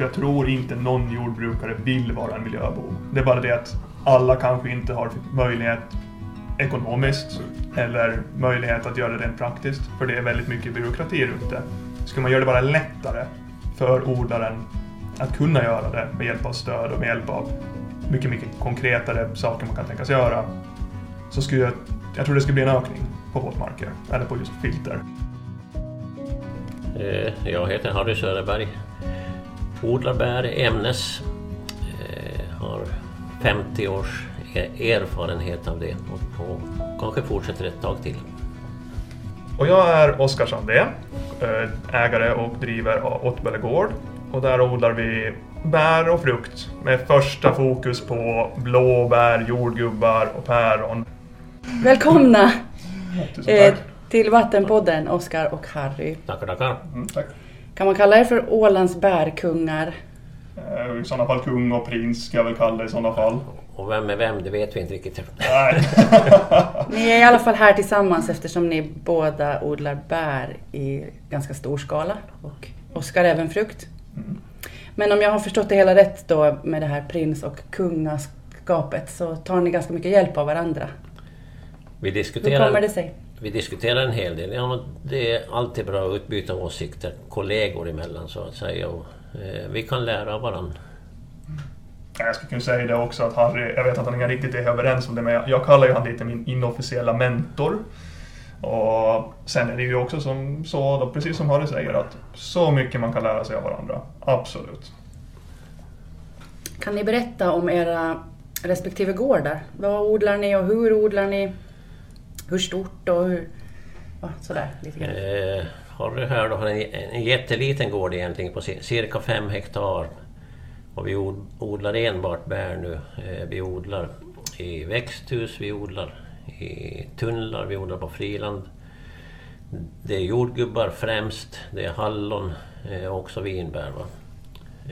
För jag tror inte någon jordbrukare vill vara en miljöbov. Det är bara det att alla kanske inte har möjlighet ekonomiskt eller möjlighet att göra det rent praktiskt. För det är väldigt mycket byråkrati runt det. Ska man göra det bara lättare för odlaren att kunna göra det med hjälp av stöd och med hjälp av mycket, mycket konkretare saker man kan tänkas göra så skulle jag, jag tror det skulle bli en ökning på våtmarker, eller på just filter. Eh, jag heter Harry Söderberg. Odlar bär i Ämnes. Eh, har 50 års e- erfarenhet av det och, och kanske fortsätter ett tag till. Och jag är Oskar Sandén, eh, ägare och driver Åttböle gård. Och där odlar vi bär och frukt med första fokus på blåbär, jordgubbar och päron. Välkomna eh, till Vattenpodden, Oskar och Harry. Tackar, tackar. Mm, tack. Kan man kalla er för Ålands bärkungar? Eh, I sådana fall kung och prins ska jag väl kalla det i sådana fall. Och vem är vem, det vet vi inte riktigt. Nej. Ni är i alla fall här tillsammans eftersom ni båda odlar bär i ganska stor skala och Oskar även frukt. Men om jag har förstått det hela rätt då med det här prins och kungaskapet så tar ni ganska mycket hjälp av varandra. Vi Hur diskuterar, kommer det sig? Vi diskuterar en hel del. Ja, det är alltid bra att utbyta åsikter kollegor emellan så att säga. Och, eh, vi kan lära av varandra. Jag skulle kunna säga det också att Harry, jag vet att han inte riktigt är överens om det, men jag, jag kallar ju han lite min inofficiella mentor. Och sen är det ju också som så, då, precis som Harry säger, att så mycket man kan lära sig av varandra. Absolut. Kan ni berätta om era respektive gårdar? Vad odlar ni och hur odlar ni? Hur stort och hur... Ja, sådär lite grann. Eh, Harry här då har en, en jätteliten gård egentligen på cirka fem hektar. Och vi odlar enbart bär nu. Eh, vi odlar i växthus, vi odlar i tunnlar, vi odlar på friland. Det är jordgubbar främst, det är hallon eh, och också vinbär. Va?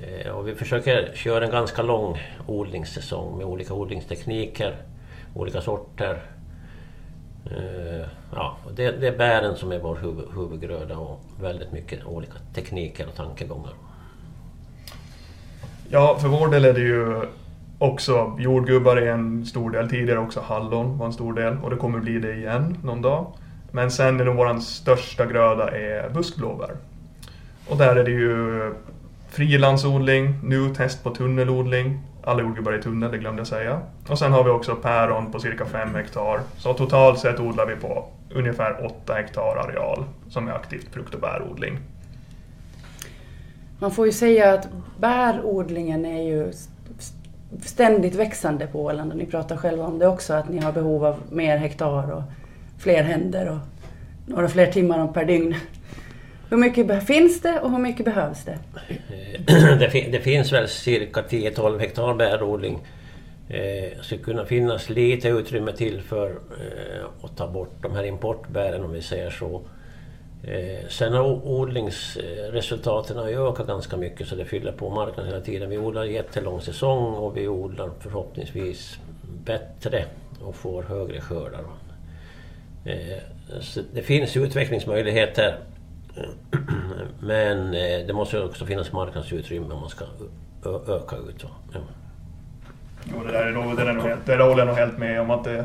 Eh, och vi försöker köra en ganska lång odlingssäsong med olika odlingstekniker, olika sorter. Eh, ja, det, det är bären som är vår huvud, huvudgröda och väldigt mycket olika tekniker och tankegångar. Ja, för vår del är det ju också jordgubbar är en stor del, tidigare också hallon var en stor del och det kommer bli det igen någon dag. Men sen är nog vår största gröda är buskblåbär. Och där är det ju frilandsodling, nu test på tunnelodling. Alla jordgubbar i tunnel, det glömde jag säga. Och sen har vi också päron på cirka 5 hektar. Så totalt sett odlar vi på ungefär 8 hektar areal som är aktivt frukt och bärodling. Man får ju säga att bärodlingen är ju ständigt växande på Åland och ni pratar själva om det också, att ni har behov av mer hektar och fler händer och några fler timmar per dygn. Hur mycket finns det och hur mycket behövs det? Eh, det, fin- det finns väl cirka 10-12 hektar bärodling. Eh, skulle kunna finnas lite utrymme till för eh, att ta bort de här importbären om vi säger så. Eh, sen har odlingsresultaten ökat ganska mycket så det fyller på marknaden hela tiden. Vi odlar jättelång säsong och vi odlar förhoppningsvis bättre och får högre skördar. Eh, så det finns utvecklingsmöjligheter Eh, men eh, det måste också finnas marknadsutrymme om man ska öka ut. Ja. Jo, det där är nog, det är nog helt, det håller jag nog helt med om att det,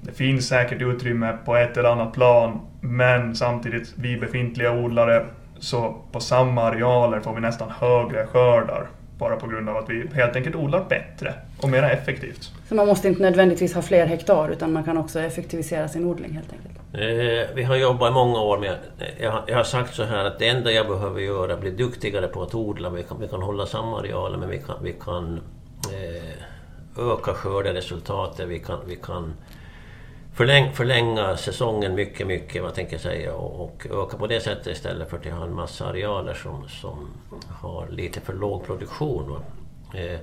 det finns säkert utrymme på ett eller annat plan, men samtidigt, vi befintliga odlare, så på samma arealer får vi nästan högre skördar. Bara på grund av att vi helt enkelt odlar bättre och mer effektivt. Så man måste inte nödvändigtvis ha fler hektar utan man kan också effektivisera sin odling helt enkelt. Eh, vi har jobbat i många år med... Jag, har- jag har sagt så här att det enda jag behöver göra är att bli duktigare på att odla. Vi kan, vi kan hålla samma arealer men vi kan, vi kan eh, öka skörderesultatet. Vi kan, vi kan förläng, förlänga säsongen mycket, mycket vad tänker jag säga och, och öka på det sättet istället för att ha en massa arealer som, som har lite för låg produktion. Va? Eh,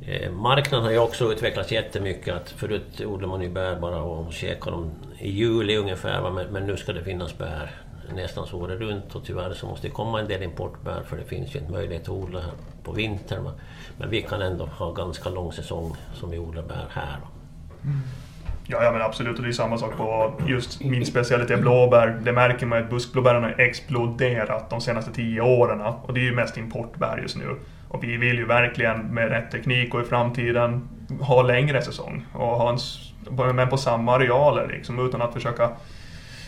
Eh, Marknaden har ju också utvecklats jättemycket. Att förut odlade man ju bär bara och käkade dem i juli ungefär. va, Men, men nu ska det finnas bär nästan så året runt. Och tyvärr så måste det komma en del importbär för det finns ju inte möjlighet att odla här på vintern. Men vi kan ändå ha ganska lång säsong som vi odlar bär här. Mm. Ja, ja men absolut. Och det är samma sak på just min specialitet blåbär. Det märker man att buskblåbären har exploderat de senaste tio åren. Och det är ju mest importbär just nu. Och vi vill ju verkligen med rätt teknik och i framtiden ha längre säsong. Och ha en, men på samma arealer liksom, utan att försöka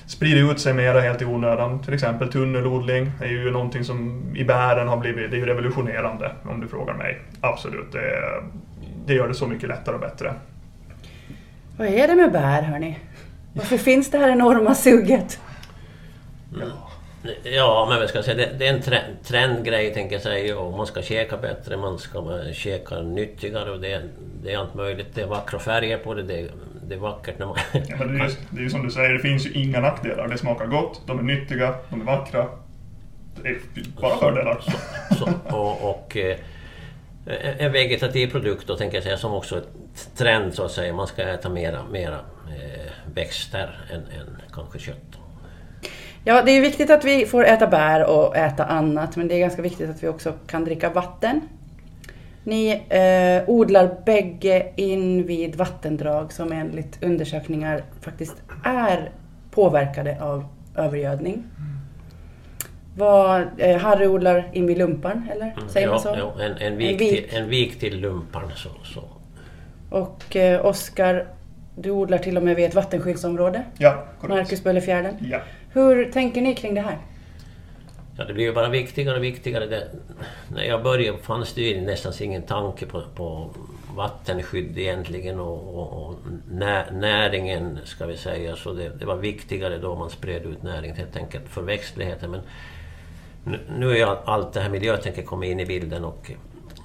sprida ut sig mera helt i onödan. Till exempel tunnelodling är ju någonting som i bären har blivit det är ju revolutionerande om du frågar mig. Absolut, det, det gör det så mycket lättare och bättre. Vad är det med bär hörni? Varför finns det här enorma suget? Mm. Ja, men vad ska jag säga, det, det är en trend, trendgrej tänker jag säga. Och man ska käka bättre, man ska käka nyttigare och det, det är allt möjligt. Det är vackra färger på det, det, det är vackert när man... Ja, det, är ju, det är ju som du säger, det finns ju inga nackdelar. Det smakar gott, de är nyttiga, de är vackra. Det är bara fördelar. Så, så, och, och eh, Eh, en vegetativ produkt då tänker jag säga som också är trend så att säga. Man ska äta mera, mera eh, växter än, än kanske kött. Ja, det är viktigt att vi får äta bär och äta annat, men det är ganska viktigt att vi också kan dricka vatten. Ni eh, odlar bägge in vid vattendrag som enligt undersökningar faktiskt är påverkade av övergödning. Vad, eh, Harry odlar in vid lumparn, eller? Mm, Säger ja, man så? Ja, en, en, vik En vik. Till, en vik till lumparn. Så, så. Och eh, Oskar, du odlar till och med vid ett vattenskyddsområde, Ja, korrekt. Marcusböllefjärden. Ja. Hur tänker ni kring det här? Ja, det blir ju bara viktigare och viktigare. Det, när jag började fanns det ju nästan ingen tanke på, på vattenskydd egentligen och, och, och nä, näringen, ska vi säga. Så det, det var viktigare då man spred ut näring helt enkelt för växtligheten. Men nu, är allt det här miljötänket kommit in i bilden och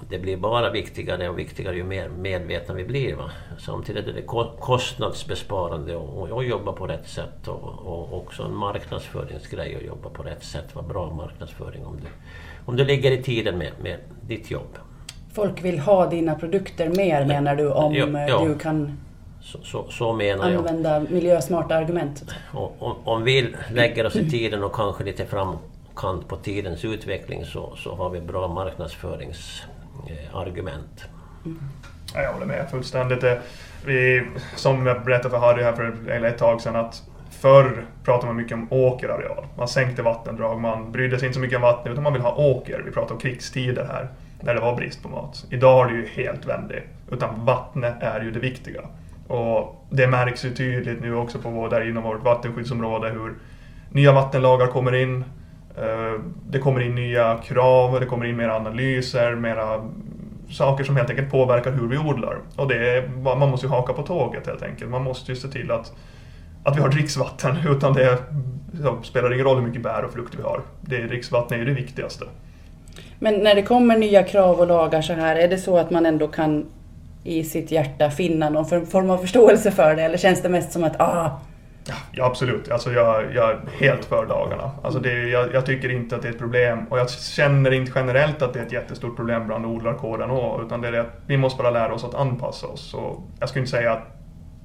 det blir bara viktigare och viktigare ju mer medvetna vi blir. Va? Samtidigt är det ko- kostnadsbesparande och, och jobba på rätt sätt och, och också en marknadsföringsgrej att jobba på rätt sätt. Vad bra marknadsföring om du, om du ligger i tiden med, med ditt jobb. Folk vill ha dina produkter mer menar du om Ja, ja. du kan Så, så, så menar jag. använda miljösmarta argument? Och, om, om vi lägger oss i tiden och kanske lite kant på tidens utveckling så, så har vi bra marknadsföringsargument. Mm. Ja, jag håller med fullständigt. Eh, vi, som jag berättade för Harry här för ett tag sedan att förr pratade man mycket om åkerareal. Man sänkte vattendrag, man brydde sig inte så mycket om vatten utan man vill ha åker. Vi pratar om krigstider här, när det var brist på mat. Idag har det ju helt vänt. Utan vattnet är ju det viktiga. Och det märks ju tydligt nu också på vår, där inom vårt vattenskyddsområde hur nya vattenlagar kommer in. Eh, det kommer in nya krav, det kommer in mer analyser, mera saker som helt enkelt påverkar hur vi odlar. Och det är, man måste ju haka på tåget helt enkelt. Man måste ju se till att, att vi har dricksvatten. Utan det spelar det ingen roll hur mycket bär och frukt vi har. Det, dricksvatten är ju det viktigaste. Men när det kommer nya krav och lagar så här, är det så att man ändå kan i sitt hjärta finna någon form av förståelse för det? Eller känns det mest som att ah, Ja, absolut. Alltså jag, jag är helt för lagarna. Alltså det, jag, jag tycker inte att det är ett problem. Och jag känner inte generellt att det är ett jättestort problem bland odlarkåren. också, Utan det är det att vi måste bara lära oss att anpassa oss. Och jag skulle inte säga att,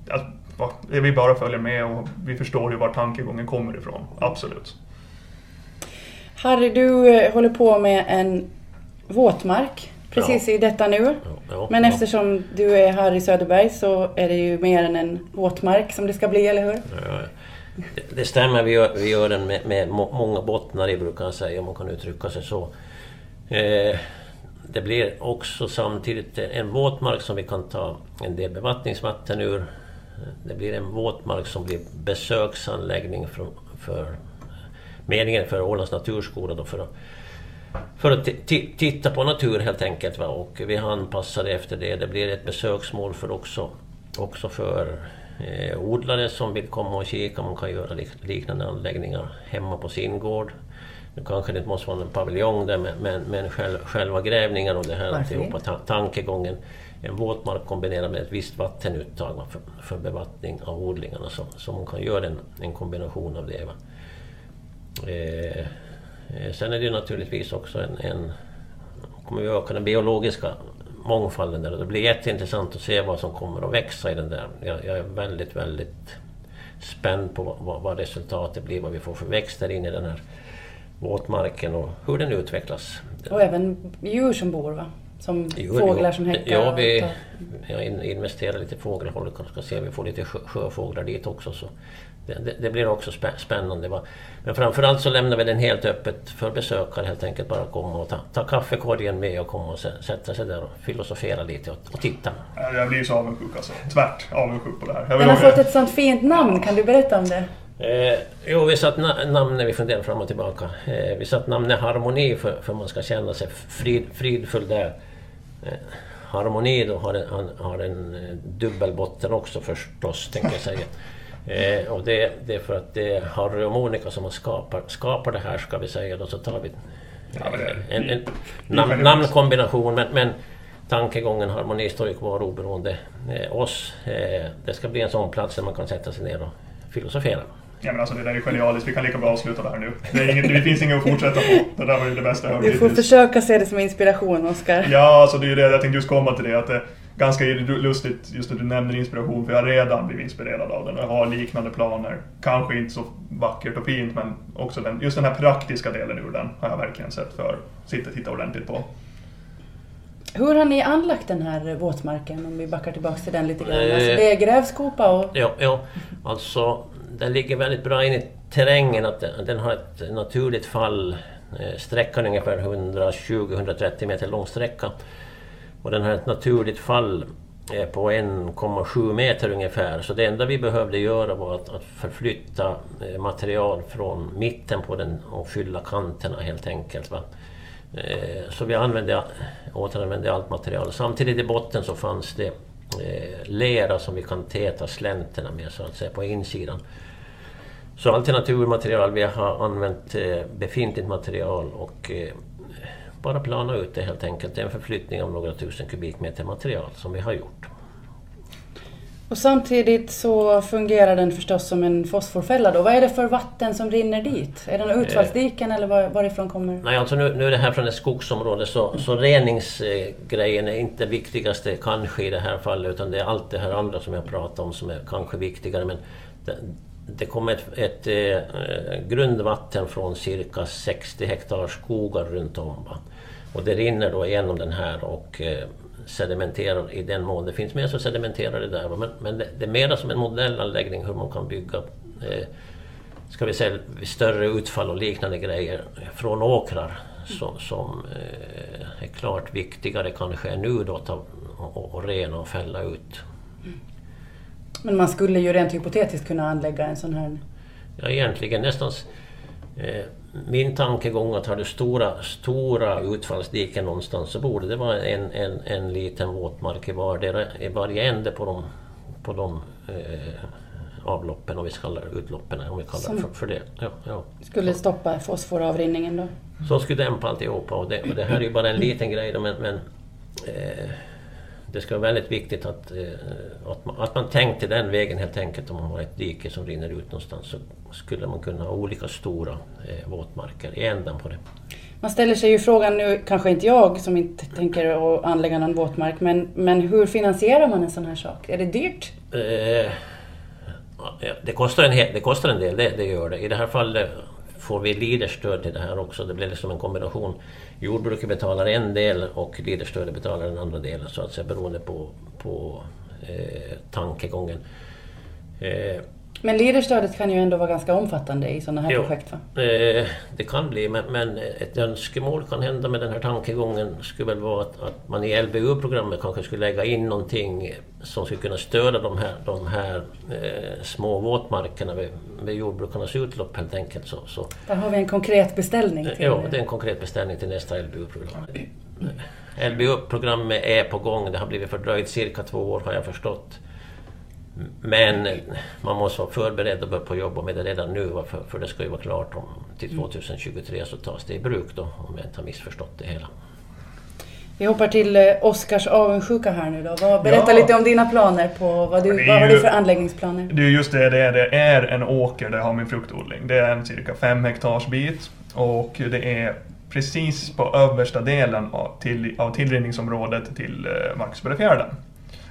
att va, vi bara följer med och vi förstår ju var tankegången kommer ifrån. Absolut. Harry, du eh, håller på med en våtmark precis Ja. i detta nu. Ja, Men eftersom du är Harry Söderberg så är det ju mer än en våtmark som det ska bli, eller hur? Ja, Det, det stämmer, vi gör, vi gör den med, med må- många bottnar i brukar jag säga, om man kan uttrycka sig så. Eh, det blir också samtidigt en våtmark som vi kan ta en del bevattningsvatten ur. Det blir en våtmark som blir besöksanläggning för, för meningen för Ålands naturskola då för att, för att ti- ti- titta på natur helt enkelt. Va? Och vi det efter det. Det blir ett besöksmål för också, också för eh, odlare som vill komma och kika. Man kan göra lik- liknande anläggningar hemma på sin gård. Nu kanske det inte måste vara en paviljong där men, men, men själv, själva grävningar och det här alltihopa, ta, tankegången. En våtmark kombinerad med ett visst vattenuttag va, för, för bevattning av odlingarna. Så, så man kan göra en, en kombination av det. Va. Eh, sen är det naturligtvis också en, en kommer vi öka den biologiska mångfalden där och det blir jätteintressant att se vad som kommer att växa i den där. Jag, jag är väldigt, väldigt spänd på vad, vad resultatet blir, vad vi får för växter in i den här våtmarken och hur den utvecklas. Och även djur som bor, va? Som Jo, fåglar jo. som häckar? Ja, och vi jag in- investerar lite i fågelhållet. Ska se om vi får lite sjö, sjöfåglar dit också. Så det, det, blir också spä, spännande. Va? Men framförallt så lämnar vi den helt öppet för besökare helt enkelt. Bara komma och ta, ta kaffekorgen med och komma och sä- sätta sig där och filosofera lite och, och titta. Ja, Jag blir så avundsjuk alltså. Tvärt avundsjuk på det här. Jag Den har fått ett sånt fint namn, kan du berätta om det? Eh, jo, vi satt na namnet, vi funderar fram och tillbaka. Eh, vi satt namnet Harmoni för, för man ska känna sig frid, fridfull där. Eh, harmoni då har en, han, har en eh, dubbelbotten också förstås, tänker jag säga. Eh, och det, det är för att det är Harry och Monica som har skapat, skapar det här, ska vi säga. Då, så tar vi Ja, en, en vi- nam, vi- namnkombination, men, men tankegången Harmoni står ju kvar oberoende eh, oss. Eh, det ska bli en sån plats där man kan sätta sig ner och filosofera. Ja, men alltså, det där är genialiskt. Vi kan lika bra avsluta det här nu. Det, är inget, det finns inget att fortsätta på. Det där var ju det bästa jag hört Du får hittills. försöka se det som inspiration, Oskar. Ja, alltså det är ju det jag tänkte just komma till det. Att är ganska lustigt just att du nämner inspiration, för jag har redan blivit inspirerad av den. Jag har liknande planer. Kanske inte så vackert och fint, men också den, just den här praktiska delen ur den har jag verkligen sett för. Sitta och titta ordentligt på. Hur har ni anlagt den här våtmarken, om vi backar tillbaka till den lite grann? Eh. Alltså, det är grävskopa och... Ja, ja, alltså den ligger väldigt bra in i terrängen. Att den, den har ett naturligt fall. Eh, Sträckan är ungefär 120-130 meter lång sträcka. Och den har ett naturligt fall på 1,7 meter ungefär. Så det enda vi behövde göra var att, att förflytta eh, material från mitten på den och fylla kanterna helt enkelt. Va? Eh, så vi använde, återanvände allt material. Samtidigt i botten så fanns det eh, lera som vi kan täta slänterna med så att säga på insidan. Så allt är naturmaterial. Vi har använt befintligt material och bara plana ut det helt enkelt. Det är en förflyttning av några tusen kubikmeter material som vi har gjort. Och samtidigt så fungerar den förstås som en fosforfälla då. Vad är det för vatten som rinner dit? Är det några utfallsdiken eller var, varifrån kommer... Nej, alltså nu, nu är det här från ett skogsområde så, så reningsgrejen är inte det viktigaste kanske i det här fallet utan det är allt det här andra som jag pratar om som är kanske viktigare. Men det, det kommer ett, ett eh, grundvatten från cirka 60 hektar skogar runt om. Va? Och det rinner då igenom den här och eh, sedimenterar i den mån det finns med så sedimenterar det där. Va? Men, men det, det är mera som en modellanläggning hur man kan bygga eh, ska vi säga, större utfall och liknande grejer från åkrar som, som eh, är klart viktigare kanske än nu då att och, och rena och fälla ut. Mm. Men man skulle ju rent hypotetiskt kunna anlägga en sån här... Ja, egentligen nästan eh, min tankegång att har du stora, stora utfallsdiken någonstans så borde det vara en, en, en liten våtmark i, vardera, i varje ände på de, på de eh, avloppen, om vi kallar det utloppen, om vi kallar Som- det för, för det. Ja, ja. Skulle stoppa fosforavrinningen då. Som skulle dämpa alltihopa och det, och det här är ju bara en liten grej då, men, men eh, det ska vara väldigt viktigt att, eh, att, man, att man tänkte den vägen helt enkelt. Om man har ett dike som rinner ut någonstans så skulle man kunna ha olika stora eh, våtmarker i änden på det. Man ställer sig ju frågan nu, kanske inte jag som inte tänker att anlägga någon våtmark, men, men hur finansierar man en sån här sak? Är det dyrt? Eh, ja, det, kostar en, det kostar en del, det, det gör det. I det här fallet får vi Leaderstöd till det här också. Det blir liksom en kombination. Jordbruket betalar en del och Leaderstödet betalar den andra delen så att säga beroende på, på eh, tankegången. Eh, men Leaderstödet kan ju ändå vara ganska omfattande i sådana här Jo. projekt va? Eh, det kan bli, men, men ett önskemål kan hända med den här tankegången skulle väl vara att, att man i LBU-programmet kanske skulle lägga in någonting som skulle kunna stödja de här, de här eh, små våtmarkerna vid, vid jordbrukarnas utlopp helt enkelt. Så, så, Där har vi en konkret beställning till... ja, det är en konkret beställning till nästa LBU-program. LBU-programmet är på gång, det har blivit fördröjt cirka två år har jag förstått. Men man måste vara förberedd och börja på jobba med det redan nu, för, för det ska ju vara klart om till 2023 så tas det i bruk då, om jag inte har missförstått det hela. Vi hoppar till eh, Oskars avundsjuka här nu då. Berätta Ja. lite om dina planer på vad, du, vad har ju- du för anläggningsplaner? Det är just det det är. Det är en åker där jag har min fruktodling. Det är en cirka fem hektars bit och det är precis på översta delen av, till, av tillrinningsområdet till eh, Marcusbergsfjärden.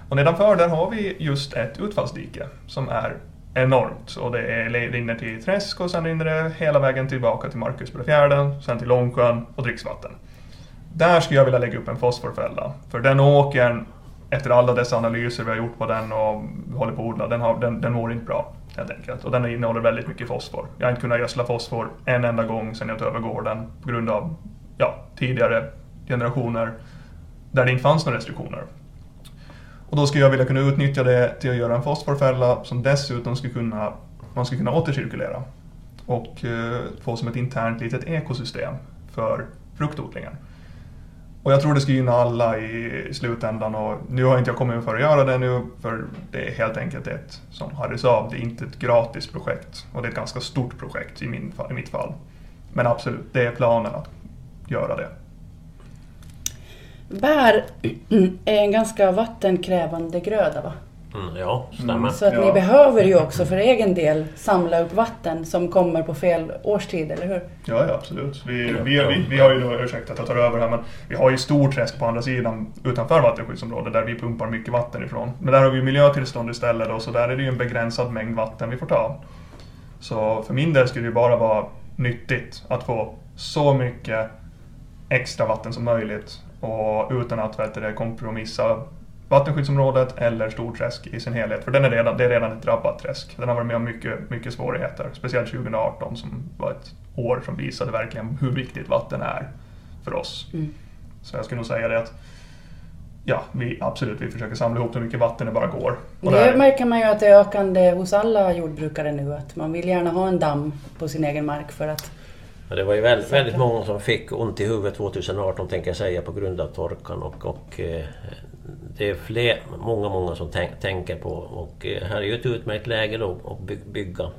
Och nedanför där har vi just ett utfallsdike som är enormt. Och det är, rinner till träsk och sen rinner det hela vägen tillbaka till Marcusbergsfjärden, sen till Långsjön och dricksvatten. där skulle jag vilja lägga upp en fosforfälla. För den åkern, efter alla dessa analyser vi har gjort på den och håller på att odla, den, har, den, den mår inte bra. Helt enkelt. Och den innehåller väldigt mycket fosfor. Jag har inte kunnat gödsla fosfor en enda gång sedan jag tog över gården på grund av ja, tidigare generationer där det inte fanns några restriktioner. Och då skulle jag vilja kunna utnyttja det till att göra en fosforfälla som dessutom skulle kunna, man skulle kunna återcirkulera och eh, få som ett internt litet ekosystem för fruktodlingen. Och jag tror det skulle gynna alla i slutändan och nu har inte jag kommit för att göra det nu för det är helt enkelt ett, som Harry sa, det är inte ett gratis projekt och det är ett ganska stort projekt i, min, i mitt fall. Men absolut, det är planen att göra det. Bär är en ganska vattenkrävande gröda va? Mm, ja, stämmer. Mm. Så att Ja. ni behöver ju också för egen del samla upp vatten som kommer på fel årstid, eller hur? Ja, ja absolut. Vi, vi, vi, vi har ju då, ursäkta att jag tar över här, men vi har ju storträsk på andra sidan utanför vattenskyddsområdet där vi pumpar mycket vatten ifrån. Men där har vi miljötillstånd istället då, så där är det ju en begränsad mängd vatten vi får ta. Så för min del skulle det ju bara vara nyttigt att få så mycket extra vatten som möjligt och utan att vet du, kompromissa vattenskyddsområdet eller Storträsk i sin helhet. För den är redan, det är redan ett drabbat träsk. Den har varit med om mycket, mycket svårigheter. Speciellt 2018 som var ett år som visade verkligen hur viktigt vatten är för oss. Mm. Så jag skulle nog säga det att ja, vi absolut vi försöker samla ihop så mycket vatten det bara går. Och Det där- märker man ju att det är ökande hos alla jordbrukare nu, att man vill gärna ha en damm på sin egen mark för att... Ja, det var ju väldigt, väldigt många som fick ont i huvudet 2018 tänker jag säga på grund av torkan och, och eh, det är fler, många, många som tänk, tänker på och eh, här är ju ett utmärkt läge då att by, bygga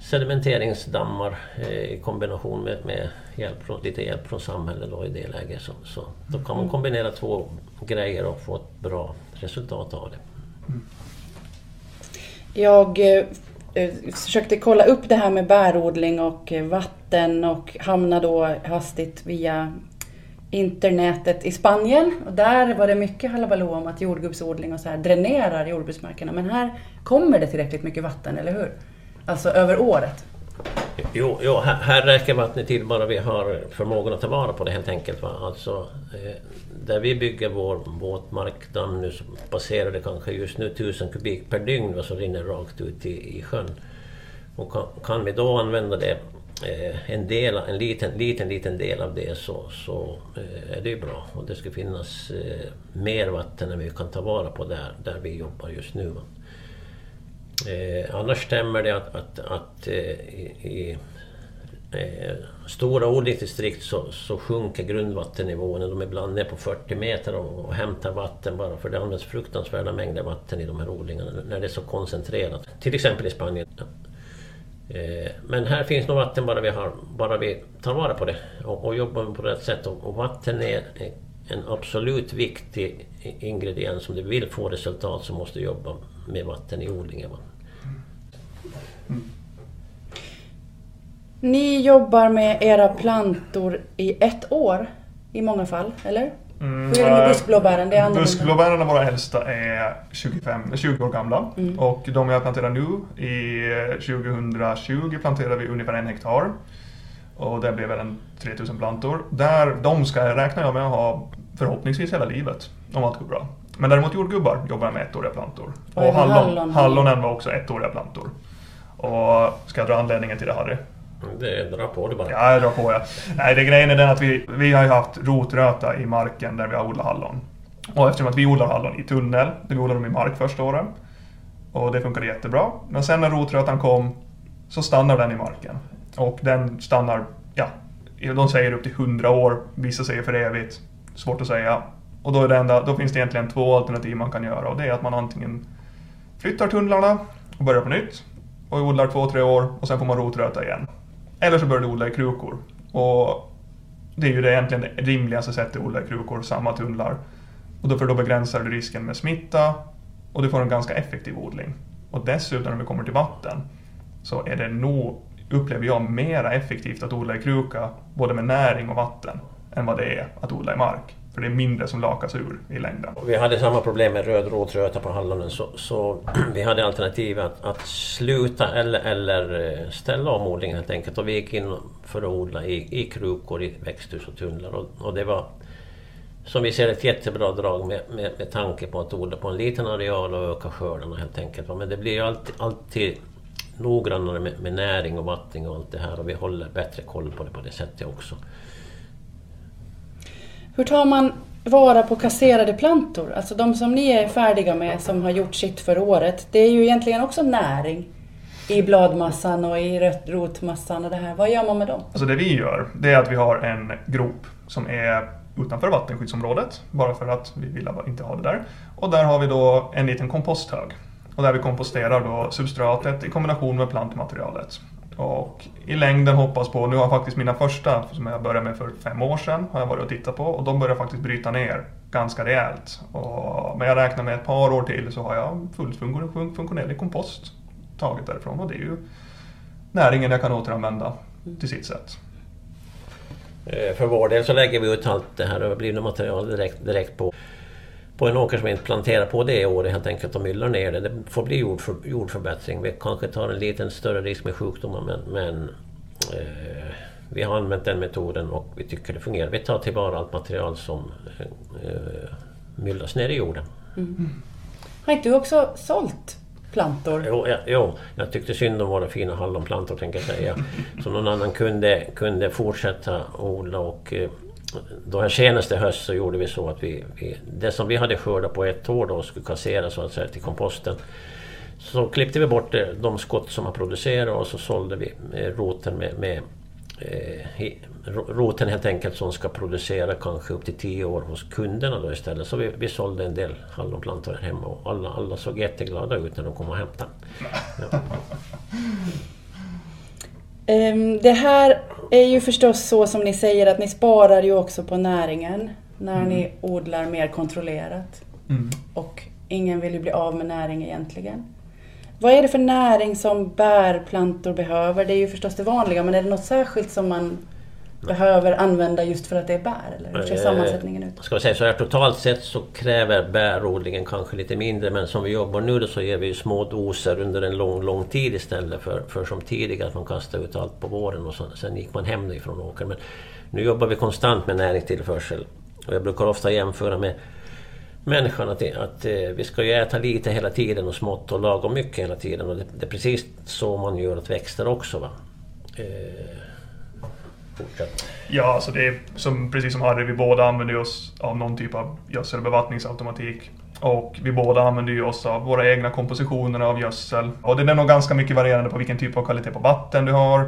sedimenteringsdammar eh, i kombination med, med hjälp lite hjälp från samhället då i det läget. Så, så då kan man kombinera två grejer och få ett bra resultat av det. Jag Eh, försökte kolla upp det här med bärodling och eh, vatten och hamnade då hastigt via internetet i Spanien. Och där var det mycket halabaloo om att jordgubbsodling och så här dränerar jordbruksmarkerna. Men här kommer det tillräckligt mycket vatten, eller hur? Alltså över året. Jo, jo här, här räcker vattnet till bara vi har förmågan att ta vara på det helt enkelt. Va? Alltså, eh, där vi bygger vår våtmarkdamm nu så passerar det kanske just nu 1000 kubik per dygn va, som rinner rakt ut i, i sjön. Och kan, kan vi då använda det, eh, en, del, en liten, liten, liten del av det så, så eh, är det ju bra. Och det ska finnas eh, mer vatten än vi kan ta vara på där, där vi jobbar just nu. Va? Eh, annars stämmer det att, att, att eh, i, eh, stora odlingsdistrikt så, så sjunker grundvattennivån. De är ibland ner på 40 meter och, och hämtar vatten bara för det används fruktansvärda mängder vatten i de här odlingarna när det är så koncentrerat. Till exempel i Spanien. Eh, men här finns nog vatten bara vi, har, bara vi tar vara på det och, och jobbar på rätt sätt. Och, och vatten är en absolut viktig ingrediens. Om du vill få resultat så måste du jobba med vatten i odlingen. va. Ni jobbar med era plantor i ett år i många fall, eller? Mm, Hur är det med eh, buskblåbären? Det är. Buskblåbären, våra äldsta, är 25, 20 år gamla. Mm. Och de jag planterar nu, i eh, 2020 planterar vi ungefär en hektar. Och det blev väl en 3000 plantor. Där, de ska räkna jag med att ha förhoppningsvis hela livet, om allt går bra. Men däremot jordgubbar jobbar jag med ettåriga plantor. Och Och hallon, hallon. hallonen var också ettåriga plantor. Och ska jag dra anledningen till det Harry? Det drar på det bara. Ja, jag drar på ja. Nej, det grejen är den att vi, vi har ju haft rotröta i marken där vi har odlat hallon. Och eftersom att vi odlar hallon i tunnel, vi odlade dem i mark första året. Och det funkade jättebra. Men sen när rotrötan kom så stannar den i marken. Och den stannar, ja, de säger upp till 100 år, vissa säger för evigt. Svårt att säga. Och då, är det enda, då finns det egentligen två alternativ man kan göra och det är att man antingen flyttar tunnlarna och börjar på nytt och odlar två, tre år och sen får man rotröta igen. Eller så börjar du odla i krukor. Och det är ju det egentligen det rimligaste sättet att odla i krukor, samma tunnlar. Och då, för då begränsar du risken med smitta och du får en ganska effektiv odling. Och dessutom när vi kommer till vatten så är det nog, upplever jag, mera effektivt att odla i kruka, både med näring och vatten, än vad det är att odla i mark. För det är mindre som lakas ur i längden. Vi hade samma problem med röd rotröta på hallonen så, så vi hade alternativ att, att sluta eller, eller eh, ställa om odlingen helt enkelt. Och vi gick in för att odla i, i krukor, i växthus och tunnlar. Och, och det var som vi ser ett jättebra drag med, med, med tanke på att odla på en liten areal och öka skördarna helt enkelt. Men det blir ju alltid, alltid noggrannare med, med näring och vattning och allt det här och vi håller bättre koll på det på det sättet också. Hur tar man vara på kasserade plantor? Alltså de som ni är färdiga med, som har gjort sitt för året. Det är ju egentligen också näring i bladmassan och i rotmassan och det här. Vad gör man med dem? Alltså det vi gör, det är att vi har en grop som är utanför vattenskyddsområdet, bara för att vi vill inte ha det där. Och där har vi då en liten komposthög. Och där vi komposterar då substratet i kombination med plantmaterialet. Och i längden hoppas på, nu har faktiskt mina första som jag började med för fem år sedan, har jag varit och tittat på och de börjar faktiskt bryta ner ganska rejält. Och, men jag räknar med ett par år till så har jag fullt funktionell kompost taget därifrån och det är ju näringen jag kan återanvända till sitt sätt. Eh, för vår del så lägger vi ut allt det här överblivna materialet direkt, direkt på, på en åker som inte planterar på det året helt enkelt och myllar ner det. Det får bli jordför, jordförbättring. Vi kanske tar en liten större risk med sjukdomar men, men eh, vi har använt den metoden och vi tycker det fungerar. Vi tar tillvara allt material som eh, myllas ner i jorden. Mm. Har inte du också sålt plantor? Jo, ja, jo, jag tyckte synd om våra fina hallonplantor tänker jag säga. Så någon annan kunde, kunde fortsätta odla och eh, då här senaste höst så gjorde vi så att vi, vi, det som vi hade skördat på ett år då skulle kasseras så att säga till komposten. Så klippte vi bort de skott som har producerat och så sålde vi roten med, med eh, roten helt enkelt som ska producera kanske upp till 10 år hos kunderna då istället. Så vi, vi sålde en del hallonplantor här hemma och alla, alla såg jätteglada ut när de kom och hämtade. Ja. Ehm, det här är ju förstås så som ni säger att ni sparar ju också på näringen när mm. ni odlar mer kontrollerat. Mm. Och ingen vill ju bli av med näring egentligen. Vad är det för näring som bärplantor behöver? Det är ju förstås det vanliga, men är det något särskilt som man behöver använda just för att det är bär? Eller hur ser eh, sammansättningen ut? Ska säga så här, totalt sett så kräver bärodlingen kanske lite mindre men som vi jobbar nu då så ger vi små doser under en lång, lång tid istället för, för som tidigare att man kastade ut allt på våren och så, sen gick man hem ifrån åkern. Men nu jobbar vi konstant med näringstillförsel och jag brukar ofta jämföra med människan att, att eh, vi ska ju äta lite hela tiden och smått och lagom mycket hela tiden och det, det är precis så man gör åt växter också. Va? Eh, fortsätt. Ja, alltså det är som, precis som Harry, vi båda använder oss av någon typ av gödsel Och bevattningsautomatik. Och vi båda använder ju oss av våra egna kompositioner av gödsel. Och det är nog ganska mycket varierande på vilken typ av kvalitet på vatten du har,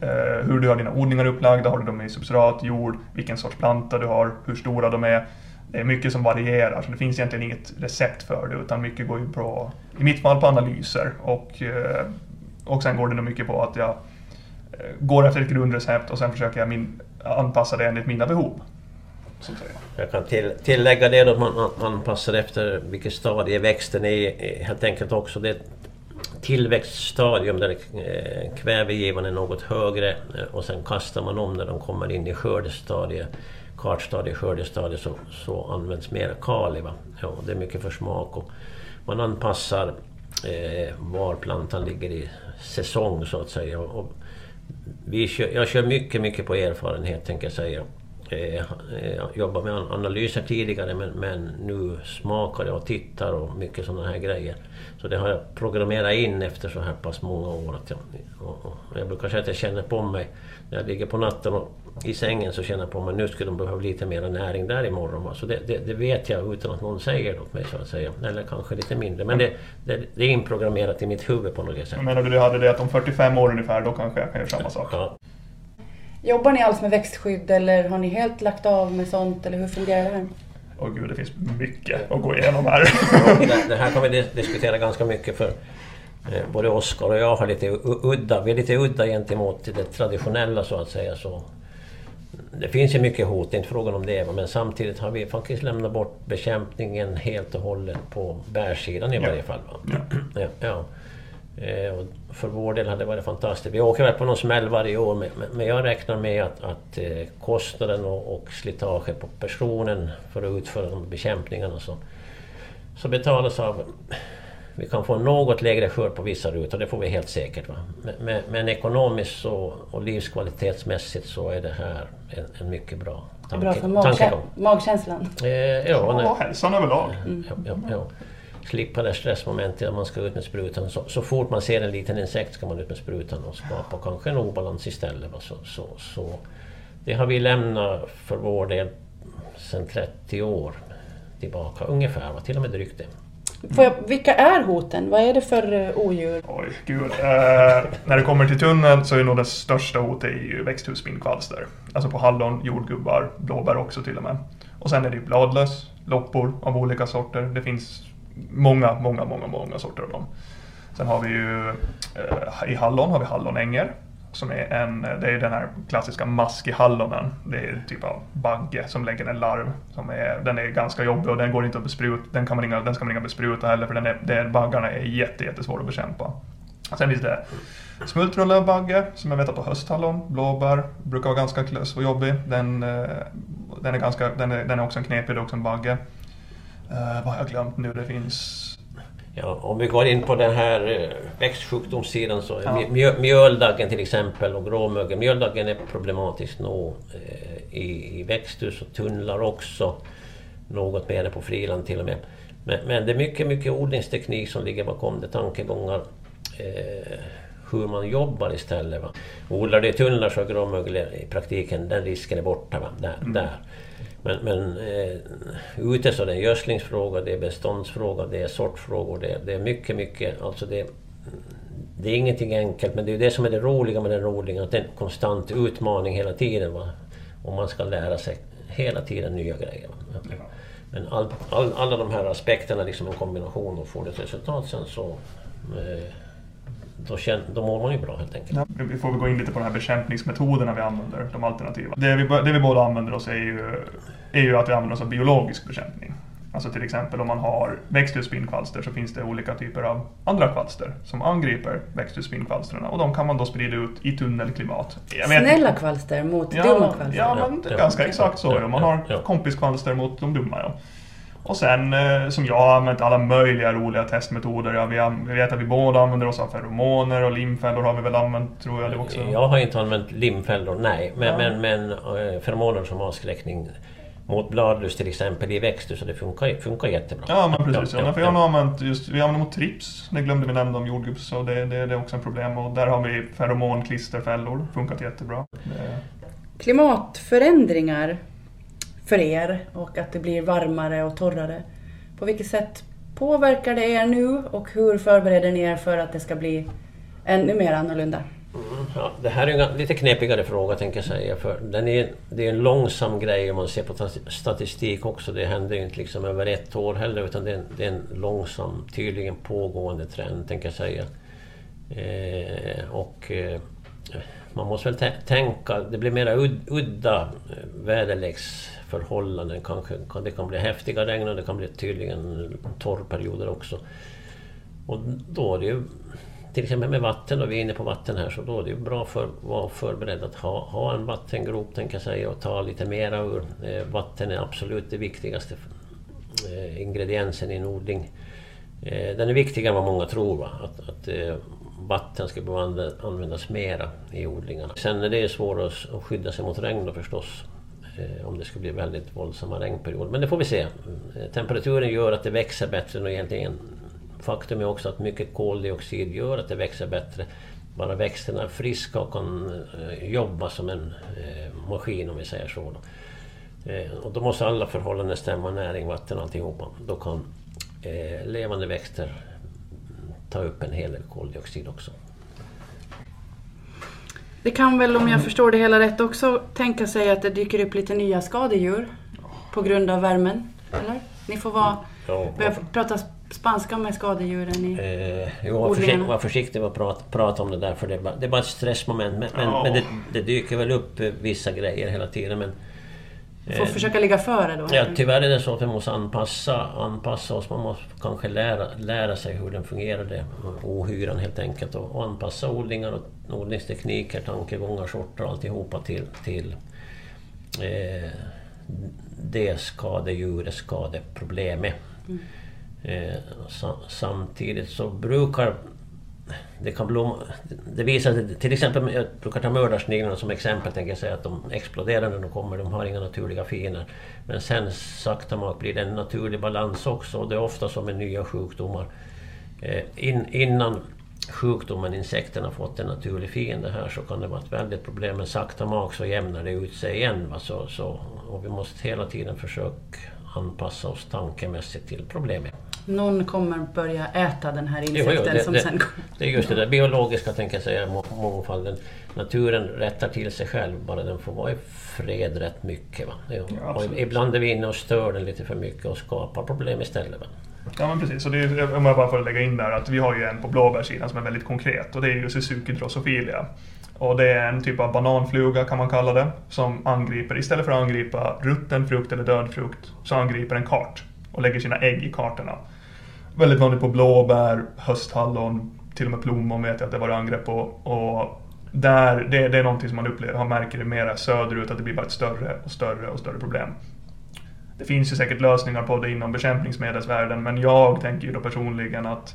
eh, hur du har dina odlingar upplagda, har du dem i substrat, jord, vilken sorts planta du har, hur stora de är. Det är mycket som varierar, så det finns egentligen inget recept för det, utan mycket går ju på, i mitt fall, på analyser. Och, eh, och sen går det nog mycket på att jag Eh, går efter ett grundrecept och sen försöker jag min, anpassa det enligt mina behov. Jag kan till, tillägga det då att man anpassar efter vilket stadie växten är eh, helt enkelt också. Det är ett tillväxtstadium där eh, kvävegivan är något högre och sen kastar man om när de kommer in i skördestadiet kartstadie, skördestadie så, så används mer kali. Va? Ja, det är mycket för smak och man anpassar eh, var plantan ligger i säsong så att säga. Och, vi kör, jag kör mycket, mycket på erfarenhet, tänker jag säga. Eh, jag jobbar med analyser tidigare men, men nu smakar jag och tittar och mycket sådana här grejer. Så det har jag programmerat in efter så här pass många år. Att jag, och, och jag brukar säga att jag känner på mig när jag ligger på natten och i sängen så känner jag på mig nu skulle de behöva lite mer näring där imorgon. Så det, det, det, vet jag utan att någon säger det åt mig så att säga. Eller kanske lite mindre. Men det, det, det är inprogrammerat i mitt huvud på något sätt. Menar du du hade det att om 45 år ungefär då kanske jag kan göra samma sak? Ja. Jobbar ni alls med växtskydd eller har ni helt lagt av med sånt eller hur fungerar det här? Åh gud, det finns mycket att gå igenom här. det, det här kan vi diskutera ganska mycket för eh, både Oskar och jag har lite udda, vi är lite udda gentemot det traditionella så att säga. Så det finns ju mycket hot, det är inte frågan om det, men samtidigt har vi faktiskt lämnat bort bekämpningen helt och hållet på bärsidan i ja. varje fall. Ja. ja, Eh, och för vår del hade det varit fantastiskt. Vi åker väl på någon smäll varje år men, men jag räknar med att, att eh, kostnaden och, och slitaget på personen för att utföra de bekämpningarna så, så betalas av... Vi kan få något lägre skörd på vissa rutor, det får vi helt säkert. Va? Men, men, men ekonomiskt och, och livskvalitetsmässigt så är det här en, en mycket bra Det är bra tanke, för magkänslan. Eh, ja, och hälsan överlag. Ja, ja, ja. Slippa det stressmomentet när man ska ut med sprutan. Så, så fort man ser en liten insekt ska man ut med sprutan och skapa kanske en obalans istället. Så, så, så, det har vi lämnat för vår del sedan 30 år tillbaka ungefär, va? till och med drygt det. Jag, vilka är hoten? Vad är det för eh, odjur? Oj, gud. Eh, när det kommer till tunneln så är nog det största hotet ju växthusspinnkvalster. Alltså på hallon, jordgubbar, blåbär också till och med. Och sen är det bladlöss, loppor av olika sorter. Det finns många, många, många, många sorter av dem. Sen har vi ju eh, i hallon har vi hallonänger. Som är en, det är den här klassiska maskihallonen. Det är typ av bagge som lägger en larv. Som är, den är ganska jobbig och den går inte att bespruta. Den, kan man inga, den ska man inga bespruta heller för den är, den baggarna är jätte, jättesvåra att bekämpa. Sen finns det smultronlövbagge som jag vet att på hösthallon, blåbär, brukar vara ganska klös och jobbig. Den, eh, den, är, ganska, den, är, den är också en knepig, det är också en bagge. Eh, vad har jag glömt nu? Det finns... Ja, om vi går in på den här eh, växtsjukdomssidan så Ja. mjö, mjöldaggen till exempel och gråmögel. Mjöldaggen är problematisk nog eh, i, i växthus och tunnlar också. Något mer på friland till och med. Men, men det är mycket, mycket odlingsteknik som ligger bakom det. Tankegångar eh, hur man jobbar istället. Va? Odlar du i tunnlar så är gråmögel i praktiken, den risken är borta. Va? Där, där. Men, men eh, ute så är det en gödslingsfråga, det är beståndsfråga, det är sortfrågor, det, det är mycket, mycket... Alltså det, det är ingenting enkelt, men det är det som är det roliga med den odlingen, att det är en konstant utmaning hela tiden. Va? Och man ska lära sig hela tiden nya grejer. Va? Men all, all, alla de här aspekterna, liksom en kombination och får det ett resultat sen så... Eh, då, känn, då mår man ju bra helt enkelt. Ja, vi får väl gå in lite på de här bekämpningsmetoderna vi använder, de alternativa. Det vi, det vi båda använder oss är ju, är ju att vi använder oss av biologisk bekämpning. Alltså till exempel om man har växthusspinnkvalster så finns det olika typer av andra kvalster som angriper växthusspinnkvalstren och de kan man då sprida ut i tunnelklimat. Jag vet- Snälla kvalster mot dumma Ja, kvalster. ja men Ja, ja. ganska exakt så. Ja. Man har Ja. kompiskvalster mot de dumma. Ja. Och sen eh, som jag har använt alla möjliga roliga testmetoder. Ja, vi, an- vi vet att vi båda använder oss av feromoner och limfällor har vi väl använt tror jag det också. Jag har inte använt limfällor, nej. Men, Ja. men, men eh, feromoner som avskräckning mot bladlust till exempel i växthus, så det funkar, funkar jättebra. Ja men precis. Ja, Ja, för jag har använt just, vi använder mot trips. Det glömde vi nämna om jordgubbs. Så det, det, det är också en problem. Och där har vi feromonklisterfällor. Funkat jättebra. Det, Klimatförändringar för er och att det blir varmare och torrare. På vilket sätt påverkar det er nu och hur förbereder ni er för att det ska bli ännu mer annorlunda? Mm, Ja, det här är en lite knepigare fråga tänker jag säga. För den är, det är en långsam grej om man ser på statistik också. Det händer ju inte liksom över ett år heller utan det är, en, det är en långsam, tydligen pågående trend tänker jag säga. Eh, och eh, man måste väl tänka, det blir mera ud, udda eh, väderleksförhållanden kanske. Kan- Det kan bli häftiga regn och det kan bli tydligen torrperioder också. Och då är det ju till exempel med vatten, och vi är inne på vatten här, så då är det ju bra för att vara förberedd att ha, ha en vattengrop, tänker jag säga, och ta lite mera ur. Eh, vatten är absolut det viktigaste eh, ingrediensen i en odling. Eh, den är viktigare än vad många tror, va? att, att eh, vatten ska behöva användas mera i odlingarna. Sen är det svårt att, skydda sig mot regn då förstås. Eh, om det skulle bli väldigt våldsamma regnperioder. Men det får vi se. Eh, temperaturen gör att det växer bättre än egentligen Faktum är också att mycket koldioxid gör att det växer bättre. Bara växterna är friska och kan eh, jobba som en maskin om vi säger så. Då. Och då måste alla förhållanden stämma, näring, vatten alltihopa. Då kan levande växter ta upp en hel del koldioxid också. Det kan väl, om jag förstår det hela rätt, också tänka sig att det dyker upp lite nya skadedjur på grund av värmen? Eller? Ni får vara, Ja, börja prata spanska med skadedjuren i... Eh, jo, var, försikt, var försiktig med att prata, prata om det där för det är bara, det är bara ett stressmoment. Men, men, Ja. men det, det dyker väl upp eh, vissa grejer hela tiden. Men Får Eh, försöka ligga före då? Ja, tyvärr är det så att vi måste anpassa, anpassa oss. Man måste kanske lära, lära sig hur den fungerar, det, ohyran helt enkelt. Och, och anpassa odlingar och odlingstekniker, tankegångar, sorter och alltihopa till, till eh, det skadedjuret, skadeproblemet. Eh, sa, samtidigt så brukar det kan blomma... Det visar sig, till exempel, jag brukar ta mördarsniglarna som exempel, tänker jag säga att de exploderar när de kommer, de har inga naturliga fiender. Men sen sakta mak blir det en naturlig balans också och det är ofta som med nya sjukdomar. Eh, in, innan sjukdomen, insekterna, fått en naturlig fiende här så kan det vara ett väldigt problem. Men sakta mak så jämnar det ut sig igen. Va? Så, så, och vi måste hela tiden försöka anpassa oss tankemässigt till problemet. Någon kommer börja äta den här Jo, jo, insekten det, som det, sen kommer... det är just det där biologiska, tänker jag säga, må- mångfalden. Naturen rättar till sig själv, bara den får vara i fred rätt mycket. Va? Jo. Ja, ibland är vi inne och stör den lite för mycket och skapar problem istället. Va? Ja men precis, och det är, om jag bara får lägga in där att vi har ju en på blåbärssidan som är väldigt konkret och det är ju Suzuki Drosophila. Och det är en typ av bananfluga kan man kalla det, som angriper, istället för att angripa rutten frukt eller död frukt, så angriper den kart och lägger sina ägg i kartorna. Väldigt vanligt på blåbär, hösthallon, till och med plommon vet jag att det var angrepp på. Och där, det, det är någonting som man upplever, man märker det mera söderut, att det blir bara ett större och större och större problem. Det finns ju säkert lösningar på det inom bekämpningsmedelsvärlden men jag tänker ju då personligen att,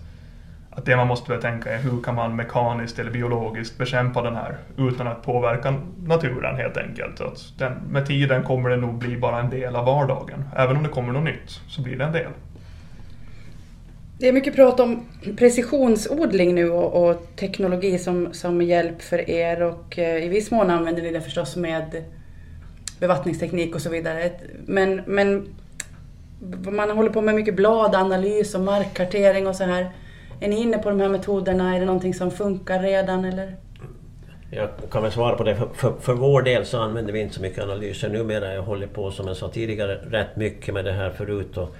att det man måste börja tänka är hur kan man mekaniskt eller biologiskt bekämpa den här utan att påverka naturen helt enkelt. Så Att den, med tiden kommer det nog bli bara en del av vardagen. Även om det kommer något nytt så blir det en del. Det är mycket prat om precisionsodling nu och, och teknologi som, som hjälp för er och eh, i viss mån använder ni det förstås med bevattningsteknik och så vidare. Men, men man håller på med mycket bladanalys och markkartering och så här. Är ni inne på de här metoderna? Är det någonting som funkar redan eller? Jag kan väl svara på det. För, för, för vår del så använder vi inte så mycket analyser numera. Jag håller på, som jag sa tidigare, rätt mycket med det här förut. Och,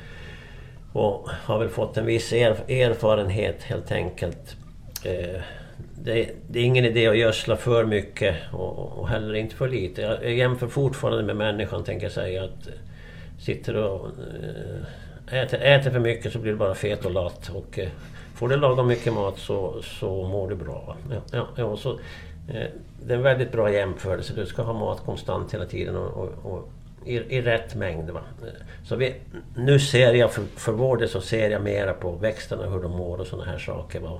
och har väl fått en viss erfarenhet helt enkelt. Eh, det, det, är ingen idé att gödsla för mycket och, och heller inte för lite. Jag, jag jämför fortfarande med människan, tänker jag säga. Att eh, sitter och eh, äter, äter för mycket så blir du bara fet och lat. Och, eh, får du laga mycket mat så, så mår du bra. Ja, ja, ja, så, eh, det är en väldigt bra jämförelse. Du ska ha mat konstant hela tiden och, och, och i, i rätt mängd. Va? Så vi, nu ser jag, för, för vår del så ser jag mera på växterna, hur de mår och sådana här saker. Va?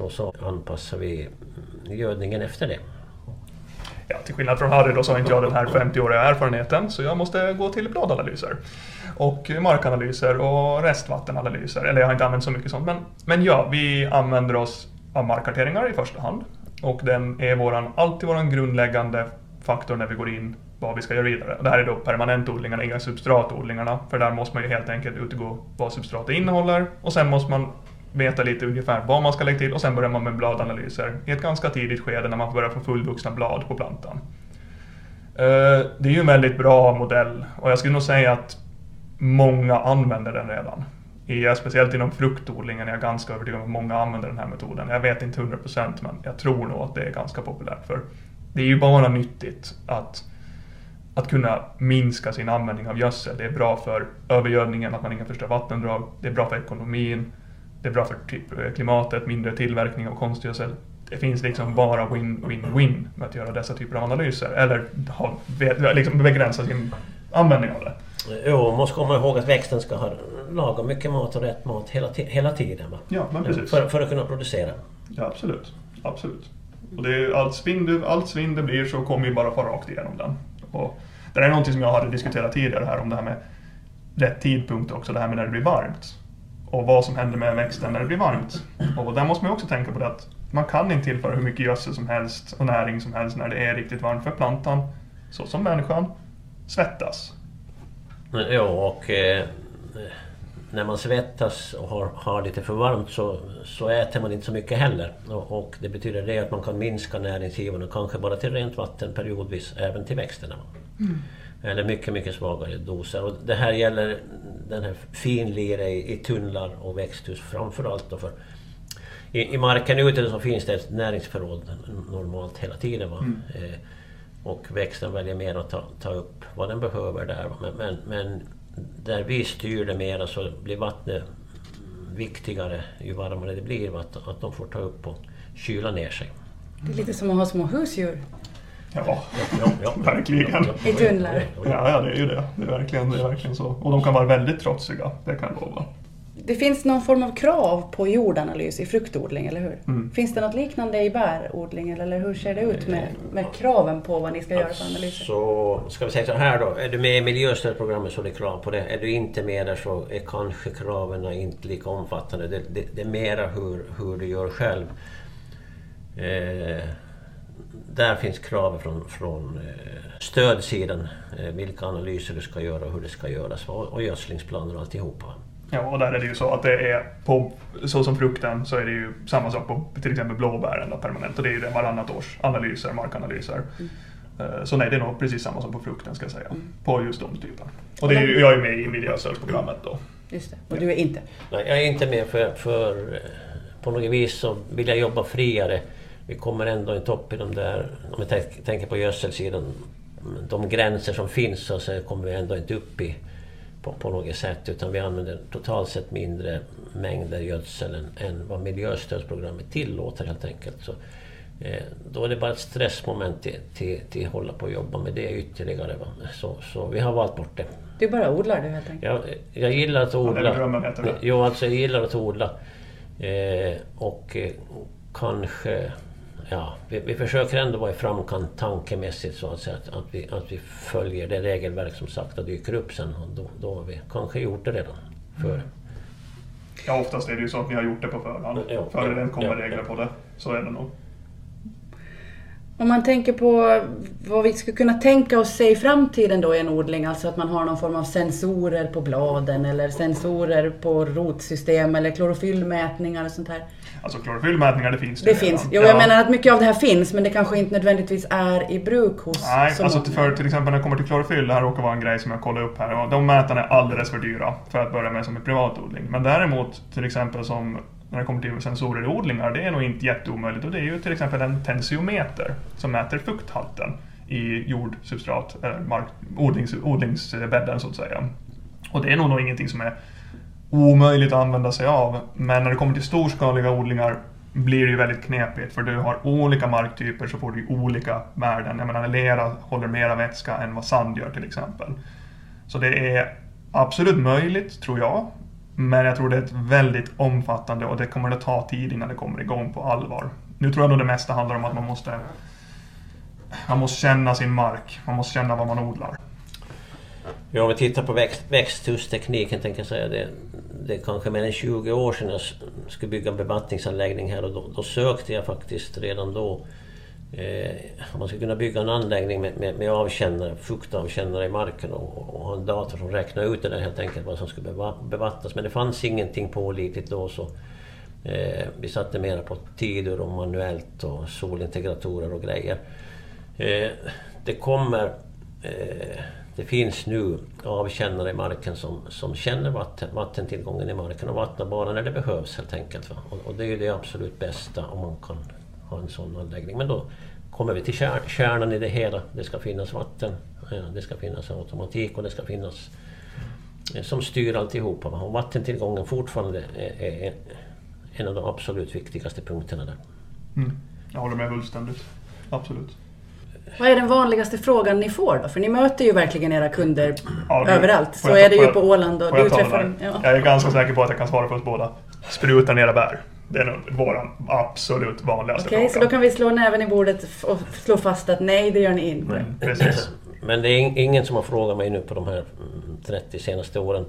Och så anpassar vi gödningen efter det. Ja, till skillnad från Harry då så har inte jag den här 50-åriga erfarenheten så jag måste gå till bladanalyser. Och markanalyser och restvattenanalyser. Eller jag har inte använt så mycket sånt. Men, men ja, vi använder oss av markkarteringar i första hand. Och den är våran, alltid vår grundläggande faktor när vi går in vad vi ska göra vidare. Det här är då permanentodlingarna, inga substratodlingarna. För där måste man ju helt enkelt utgå vad substratet innehåller. Och sen måste man veta lite ungefär vad man ska lägga till och sen börjar man med bladanalyser i ett ganska tidigt skede när man börjar få fullvuxna blad på plantan. Eh, det är ju en väldigt bra modell och jag skulle nog säga att många använder den redan. I, speciellt inom fruktodlingen är jag ganska övertygad om att många använder den här metoden. Jag vet inte 100% men jag tror nog att det är ganska populärt. För det är ju bara nyttigt att, att kunna minska sin användning av gödsel. Det är bra för övergödningen, att man inte förstör vattendrag. Det är bra för ekonomin. Det är bra för typ, klimatet, mindre tillverkning av konstgödsel. Det finns liksom bara win-win-win med att göra dessa typer av analyser. Eller ha, liksom begränsa sin användning av det. Jo, man måste komma ihåg att växten ska ha laga mycket mat och rätt mat hela, hela tiden. Va? Ja, men precis. För, för att kunna producera. Ja, absolut. absolut. Och det är, allt, svinn allt svinn det blir så kommer ju bara fara rakt igenom den. Och det är någonting som jag hade diskuterat tidigare här om det här med rätt tidpunkt också, det här med när det blir varmt. Och vad som händer med växten när det blir varmt. Och där måste man ju också tänka på det att man kan inte tillföra hur mycket gödsel som helst och näring som helst när det är riktigt varmt för plantan, så som människan, svettas. Ja, och eh, när man svettas och har, har lite för varmt så, så äter man inte så mycket heller. Och, och det betyder det att man kan minska näringsgivorna, kanske bara till rent vatten periodvis, även till växterna. Eller mycket, mycket svagare doser. Och det här gäller den här finlire i, i tunnlar och växthus framförallt. Då för i, I marken ute så finns det ett näringsförråd normalt hela tiden. Va? Eh, och växten väljer mer att ta, ta upp vad den behöver där. Men, men, men där vi styr det mera så blir vattnet viktigare ju varmare det blir, att, att de får ta upp och kyla ner sig. Det är lite som att ha små husdjur. Ja, Ja, ja, ja. verkligen. I tunnlar. Ja, ja, det är ju det. Det är, verkligen, det är verkligen så. Och de kan vara väldigt trotsiga, det kan jag lova. Det finns någon form av krav på jordanalys i fruktodling, eller hur? Mm. Finns det något liknande i bärodling, eller hur ser det ut med, med kraven på vad ni ska göra för analyser? Så ska vi säga så här då. Är du med i miljöstödprogrammet så är det krav på det. Är du inte med där så är kanske kraven inte lika omfattande. Det, det, det är mera hur, hur du gör själv. Eh, där finns krav från, från eh, stödsidan. Eh, vilka analyser du ska göra och hur det ska göras. Och, och gödslingsplaner och alltihopa. Ja, och där är det ju så att det är på, så som frukten, så är det ju samma sak på till exempel blåbären då, permanent. Och det är ju det varannat års analyser, markanalyser. Eh, Så nej, det är nog precis samma som på frukten ska jag säga. På just de typen. Och det är ju, jag är med i miljöstödsprogrammet då. Just det. Och du är inte? Nej, jag är inte med för, för på något vis så vill jag jobba friare. Vi kommer ändå inte upp i de där, om jag tänk- tänker på gödselsidan, de gränser som finns så, så kommer vi ändå inte upp i på, på något sätt utan vi använder totalt sett mindre mängder gödsel än, än vad miljöstödsprogrammet tillåter helt enkelt. Så, eh, då är det bara ett stressmoment till, till, till att hålla på och jobba med det ytterligare. Va? Så, så vi har valt bort det. Du bara odlar du helt enkelt? Jag, jag gillar att Ja, det är odla. drömmen heter det. Jo, alltså jag gillar att odla. Eh, och eh, kanske... Ja, vi, vi försöker ändå vara i framkant tankemässigt så att säga. Att, att, vi, att vi följer det regelverk som sakta dyker upp sen. Och då, då har vi kanske gjort det redan före. Ja, oftast är det ju så att ni har gjort det på förhand. Ja, Före ja, det kommer ja, regler på det. Så är det nog. Om man tänker på vad vi skulle kunna tänka oss se i framtiden då i en odling, alltså att man har någon form av sensorer på bladen eller sensorer på rotsystem eller klorofyllmätningar och sånt här. Alltså klorofyllmätningar, det finns Det ju finns. Jo, Ja. jag menar att mycket av det här finns, men det kanske inte nödvändigtvis är i bruk hos Nej, så alltså många. för till exempel när det kommer till klorofyll, det här råkar vara en grej som jag kollade upp här. Och de mätarna är alldeles för dyra för att börja med som en privatodling. Men däremot till exempel som när det kommer till sensorer i odlingar, det är nog inte jätteomöjligt. Och det är ju till exempel en tensiometer som mäter fukthalten i jordsubstrat, eller mark, odlings, odlingsbädden så att säga. Och det är nog, nog ingenting som är omöjligt att använda sig av. Men när det kommer till storskaliga odlingar blir det ju väldigt knepigt för du har olika marktyper så får du ju olika värden. Jag menar lera håller mera vätska än vad sand gör till exempel. Så det är absolut möjligt, tror jag. Men jag tror det är ett väldigt omfattande och det kommer att ta tid innan det kommer igång på allvar. Nu tror jag nog det mesta handlar om att man måste man måste känna sin mark. Man måste känna vad man odlar. Ja, om vi tittar på växt, växthustekniken tänker jag säga det. Det är kanske mer än 20 år sedan jag skulle bygga en bevattningsanläggning här och då, då sökte jag faktiskt redan då Eh, om man skulle kunna bygga en anläggning med, med, med avkännare, fuktavkännare i marken och, och ha en dator som räknar ut det där helt enkelt vad som skulle bevattnas. Men det fanns ingenting pålitligt då så eh, vi satte mera på tider och manuellt och solintegratorer och grejer. Eh, det kommer... Eh, det finns nu avkännare i marken som, som känner vatten, vattentillgången i marken och vattnar bara när det behövs helt enkelt. Va? Och, och det är ju det absolut bästa om man kan ha en sån anläggning. Men då kommer vi till kär, kärnan i det hela. Det ska finnas vatten, det ska finnas automatik och det ska finnas eh, som styr alltihopa. Och vattentillgången fortfarande är, en av de absolut viktigaste punkterna där. Mm. Jag håller med fullständigt. Absolut. Vad är den vanligaste frågan ni får då? För ni möter ju verkligen era kunder Ja, du- överallt. Så jag ta- är det ju på Åland och du träffar dem. Ja. Jag är ganska säker på att jag kan svara för oss båda. Spruta ner bär. Det är nog vår absolut vanligaste Okej, så fråga. då kan vi slå näven i bordet och slå fast att nej, det gör ni inte. Nej, precis. Men det är ing- ingen som har frågat mig nu på de här mm, 30 senaste åren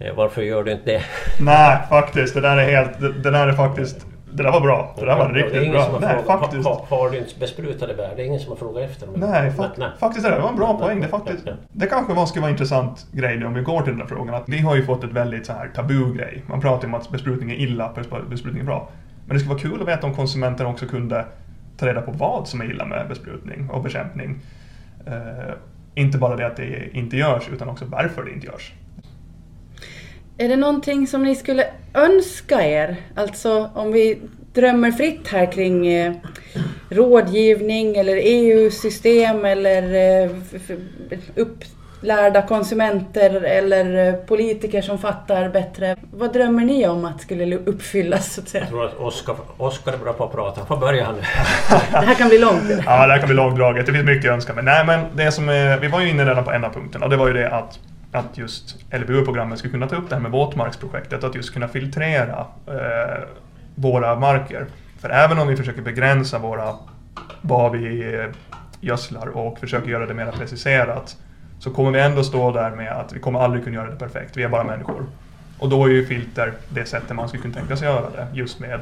eh, varför gör du inte det? Nej, faktiskt. Det där är helt... Det där är faktiskt... Det där var bra. Det där var riktigt bra. Nej, frågat, faktiskt. Har, har, du inte besprutade bär? Det är ingen som har frågat efter dem. Nej, fa Nej. faktiskt är det. Var en bra poäng. Det, faktiskt, det kanske var, skulle vara en intressant grej nu om vi går till den där frågan. Att vi har ju fått ett väldigt så här tabu-grej. Man pratar ju om att besprutning är illa, besprutning är bra. Men det skulle vara kul att veta om konsumenten också kunde ta reda på vad som är illa med besprutning och bekämpning. Eh, inte bara det att det inte görs, utan också varför det inte görs. Är det någonting som ni skulle önska er? Alltså om vi drömmer fritt här kring eh, rådgivning eller EU-system eller eh, upplärda konsumenter eller eh, politiker som fattar bättre. Vad drömmer ni om att skulle uppfyllas så att säga? Jag tror att Oskar, Oskar är bra på att prata. Får börja han nu. Det här kan bli långt. Ja, det här kan bli långdraget. Det finns mycket att önska. Men nej, men det som är, vi var ju inne redan på en av punkterna och det var ju det att, att just LBU-programmet skulle kunna ta upp det här med våtmarksprojektet. Att just kunna filtrera eh, våra marker. För även om vi försöker begränsa våra, vad vi gödslar och försöker göra det mer preciserat så kommer vi ändå stå där med att vi kommer aldrig kunna göra det perfekt. Vi är bara människor. Och då är ju filter det sättet man skulle kunna tänka sig göra det. Just med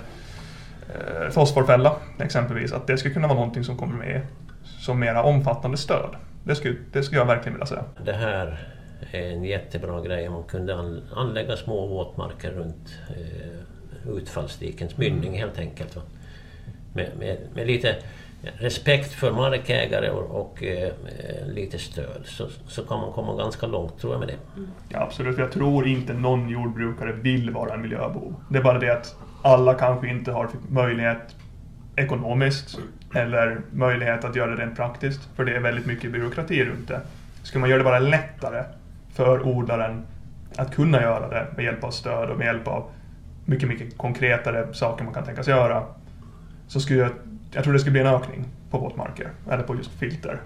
eh, fosforfälla exempelvis. Att det skulle kunna vara någonting som kommer med som mera omfattande stöd. Det skulle, det skulle jag verkligen vilja säga. Det här en jättebra grej om man kunde an- anlägga små våtmarker runt eh, utfallsdikens mynning helt enkelt. Med, med, med lite respekt för markägare och, och eh, lite stöd så, så kan man komma ganska långt tror jag med det. Ja, absolut, jag tror inte någon jordbrukare vill vara en miljöbov. Det är bara det att alla kanske inte har möjlighet ekonomiskt eller möjlighet att göra det rent praktiskt. För det är väldigt mycket byråkrati runt det. Ska man göra det bara lättare för odlaren att kunna göra det med hjälp av stöd och med hjälp av mycket, mycket konkretare saker man kan tänkas göra. Så skulle jag, jag tror det skulle bli en ökning på våtmarker, eller på just filter.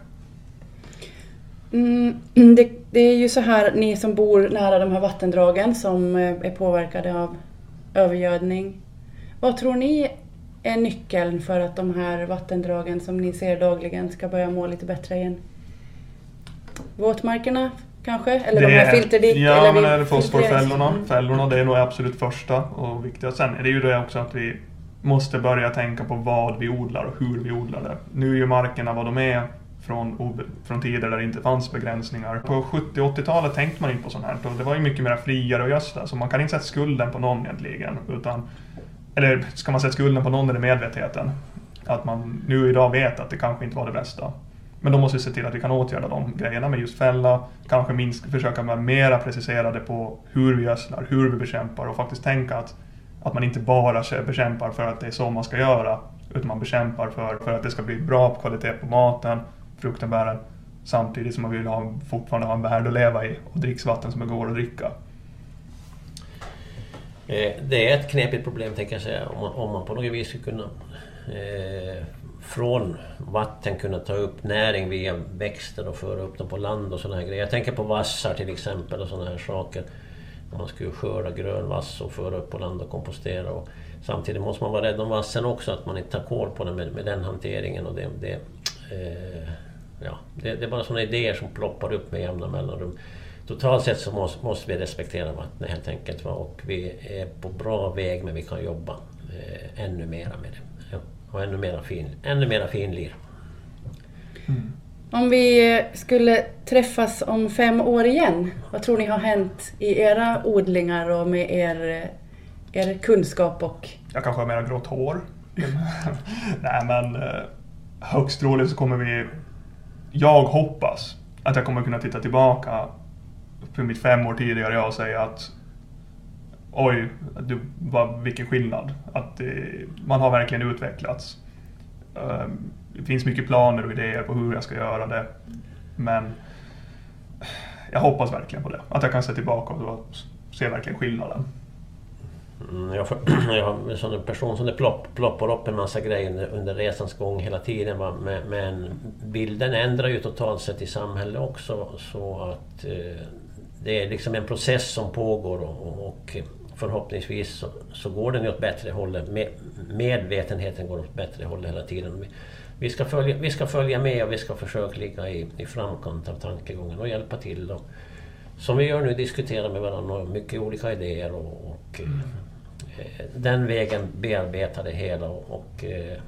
Mm, det, det är ju så här, ni som bor nära de här vattendragen som eh, är påverkade av övergödning. Vad tror ni är nyckeln för att de här vattendragen som ni ser dagligen ska börja må lite bättre igen? Våtmarkerna kanske? Eller de här filterdik? Ja, eller men vi- eller fosforfällorna. Mm. Fällorna, det är nog absolut första och viktigast. Sen är det ju det också att vi måste börja tänka på vad vi odlar och hur vi odlar det. Nu är ju markerna vad de är från, från tider där det inte fanns begränsningar. På 70 80-talet tänkte man inte på sånt här. och Det var ju mycket mer friare att gödsla, så man kan inte sätta skulden på någon egentligen. Utan, eller ska man sätta skulden på någon är det medvetenheten. Att man nu idag vet att det kanske inte var det bästa. Men då måste vi se till att vi kan åtgärda de grejerna med just fälla, kanske minska, försöka vara mera preciserade på hur vi gödslar, hur vi bekämpar och faktiskt tänka att, att man inte bara bekämpar för att det är så man ska göra, utan man bekämpar för, för att det ska bli bra kvalitet på maten, frukten, bären, samtidigt som man vill ha, fortfarande ha en värld att leva i och dricksvatten som går att dricka. Eh, det är ett knepigt problem tänker jag säga om man, om man på något vis skulle kunna eh, från vatten kunna ta upp näring via växter och föra upp dem på land och sådana här grejer. Jag tänker på vassar till exempel och sådana här saker. Man skulle skörda grön vass och föra upp på land och kompostera. Och samtidigt måste man vara rädd om vassen också, att man inte tar koll på den med, med den hanteringen. Och det, det, eh, ja, det, det är bara sådana idéer som ploppar upp med jämna mellanrum. Totalt sett så måste, måste vi respektera vattnet helt enkelt. Va? Och vi är på bra väg men vi kan jobba eh, ännu mera med det. Och ännu mera, fin, ännu mera finlir. Om vi skulle träffas om fem år igen, vad tror ni har hänt i era odlingar och med er, er kunskap och Jag kanske har mera grått hår. Nej men eh, högst troligt så kommer vi... Jag hoppas att jag kommer kunna titta tillbaka på mitt fem år tidigare jag och säga att oj, du, vad, vilken skillnad. Att det, man har verkligen utvecklats. Ehm, det finns mycket planer och idéer på hur jag ska göra det. Men jag hoppas verkligen på det. Att jag kan se tillbaka och se verkligen skillnaden. Mm, jag, får, jag har en sån person som det plopp, ploppar upp en massa grejer under, under resans gång hela tiden. Va? Men, men bilden ändrar ju totalt sett i samhället också. Så att eh, det är liksom en process som pågår och, och förhoppningsvis så, så går den åt bättre håll. Med, medvetenheten går åt bättre håll hela tiden. Vi, vi, ska följa, vi ska följa med och vi ska försöka ligga i, i framkant av tankegången och hjälpa till. Och, som vi gör nu, diskutera med varandra och mycket olika idéer och, och eh, den vägen bearbeta det hela och, och eh,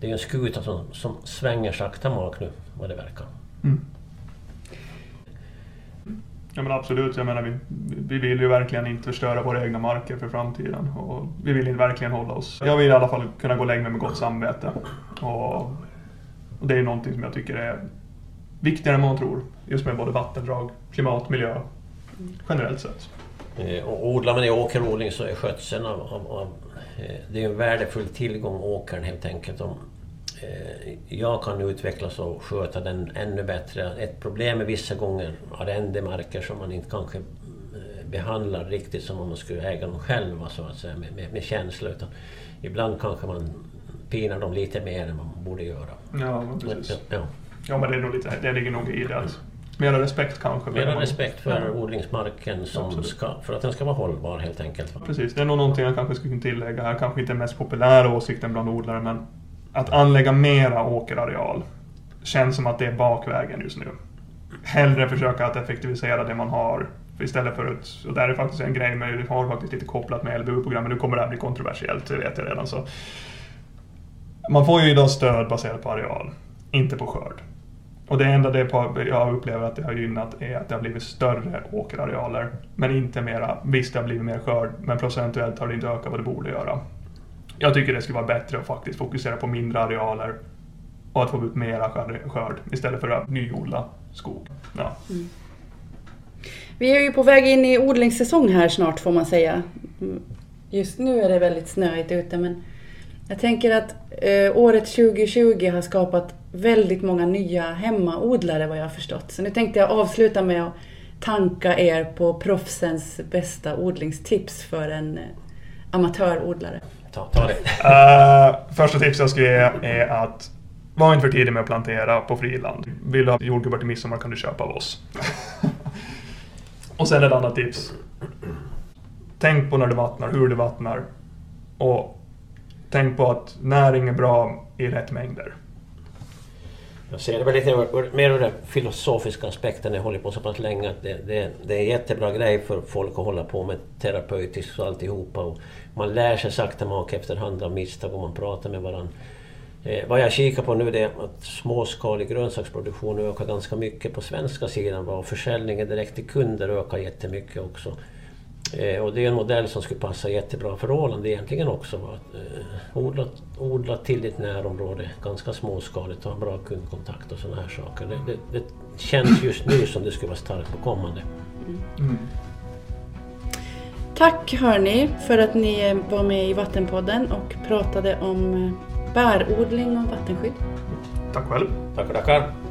det är ju en skuta som, som svänger sakta mak nu, vad det verkar. Ja men absolut, jag menar vi, vi vill ju verkligen inte förstöra våra egna marker för framtiden. Och vi vill inte verkligen hålla oss... Jag vill i alla fall kunna gå och lägga mig med gott samvete. Och, och det är någonting som jag tycker är viktigare än man tror. Just med både vattendrag, klimat, miljö. Generellt sett. Eh, och odlar man i åkerodling så är skötseln av, av, av eh, det är ju en värdefull tillgång åkern helt enkelt. Om, jag kan utvecklas och sköta den ännu bättre. Ett problem är vissa gånger arrendemarker som man inte kanske eh, behandlar riktigt som om man skulle äga dem själva så att säga, med, med, med känsla. Utan ibland kanske man pinar dem lite mer än man borde göra. Ja, precis. Ja. Ja, men det, är nog lite, det ligger nog i det. Att mera respekt kanske. Mera respekt för Ja. odlingsmarken som Absolut. ska, för att den ska vara hållbar helt enkelt. Precis, det är nog någonting jag kanske skulle kunna tillägga här. Kanske inte den mest populära åsikten bland odlare, men att anlägga mera åkerareal känns som att det är bakvägen just nu. Hellre försöka att effektivisera det man har för istället för att, och där är faktiskt en grej med, det har faktiskt lite kopplat med LBU-programmet, nu kommer det här bli kontroversiellt, det vet jag redan. Så. Man får ju idag stöd baserat på areal, inte på skörd. Och det enda det jag upplever att det har gynnat är att det har blivit större åkerarealer, men inte mera. Visst, det har blivit mer skörd, men procentuellt har det inte ökat vad det borde göra. Jag tycker det skulle vara bättre att faktiskt fokusera på mindre arealer och att få ut mera skörd- istället för att nyodla skog. Ja. Mm. Vi är ju på väg in i odlingssäsong här snart får man säga. Just nu är det väldigt snöigt ute men jag tänker att eh, året 2020 har skapat väldigt många nya hemmaodlare vad jag har förstått. Så nu tänkte jag avsluta med att tanka er på proffsens bästa odlingstips för en eh, amatörodlare. Ta, ta det. Eh, första tipset jag ska ge är att var inte för tidig med att plantera på friland. Vill du ha jordgubbar till midsommar kan du köpa av oss. och sen ett annat tips. Tänk på när du vattnar, hur du vattnar. Och tänk på att näring är bra i rätt mängder. Jag ser det väl lite mer ur den filosofiska aspekten. Jag håller på så pass länge att det, det, det är en jättebra grej för folk att hålla på med terapeutiskt och alltihopa. Och man lär sig sakta mak efterhand av misstag och man pratar med varandra. Eh, vad jag kikar på nu är att småskalig grönsaksproduktion ökar ganska mycket på svenska sidan. Och försäljningen direkt till kunder ökar jättemycket också. Eh, och det är en modell som skulle passa jättebra för Åland egentligen också. va. Att, eh, odla, odla till ditt närområde, ganska småskaligt, ha bra kundkontakt och sådana här saker. Det, det, det känns just nu som det skulle vara starkt på kommande. Tack hörni för att ni var med i Vattenpodden och pratade om bärodling och vattenskydd. Tack själv. Tackar, tackar!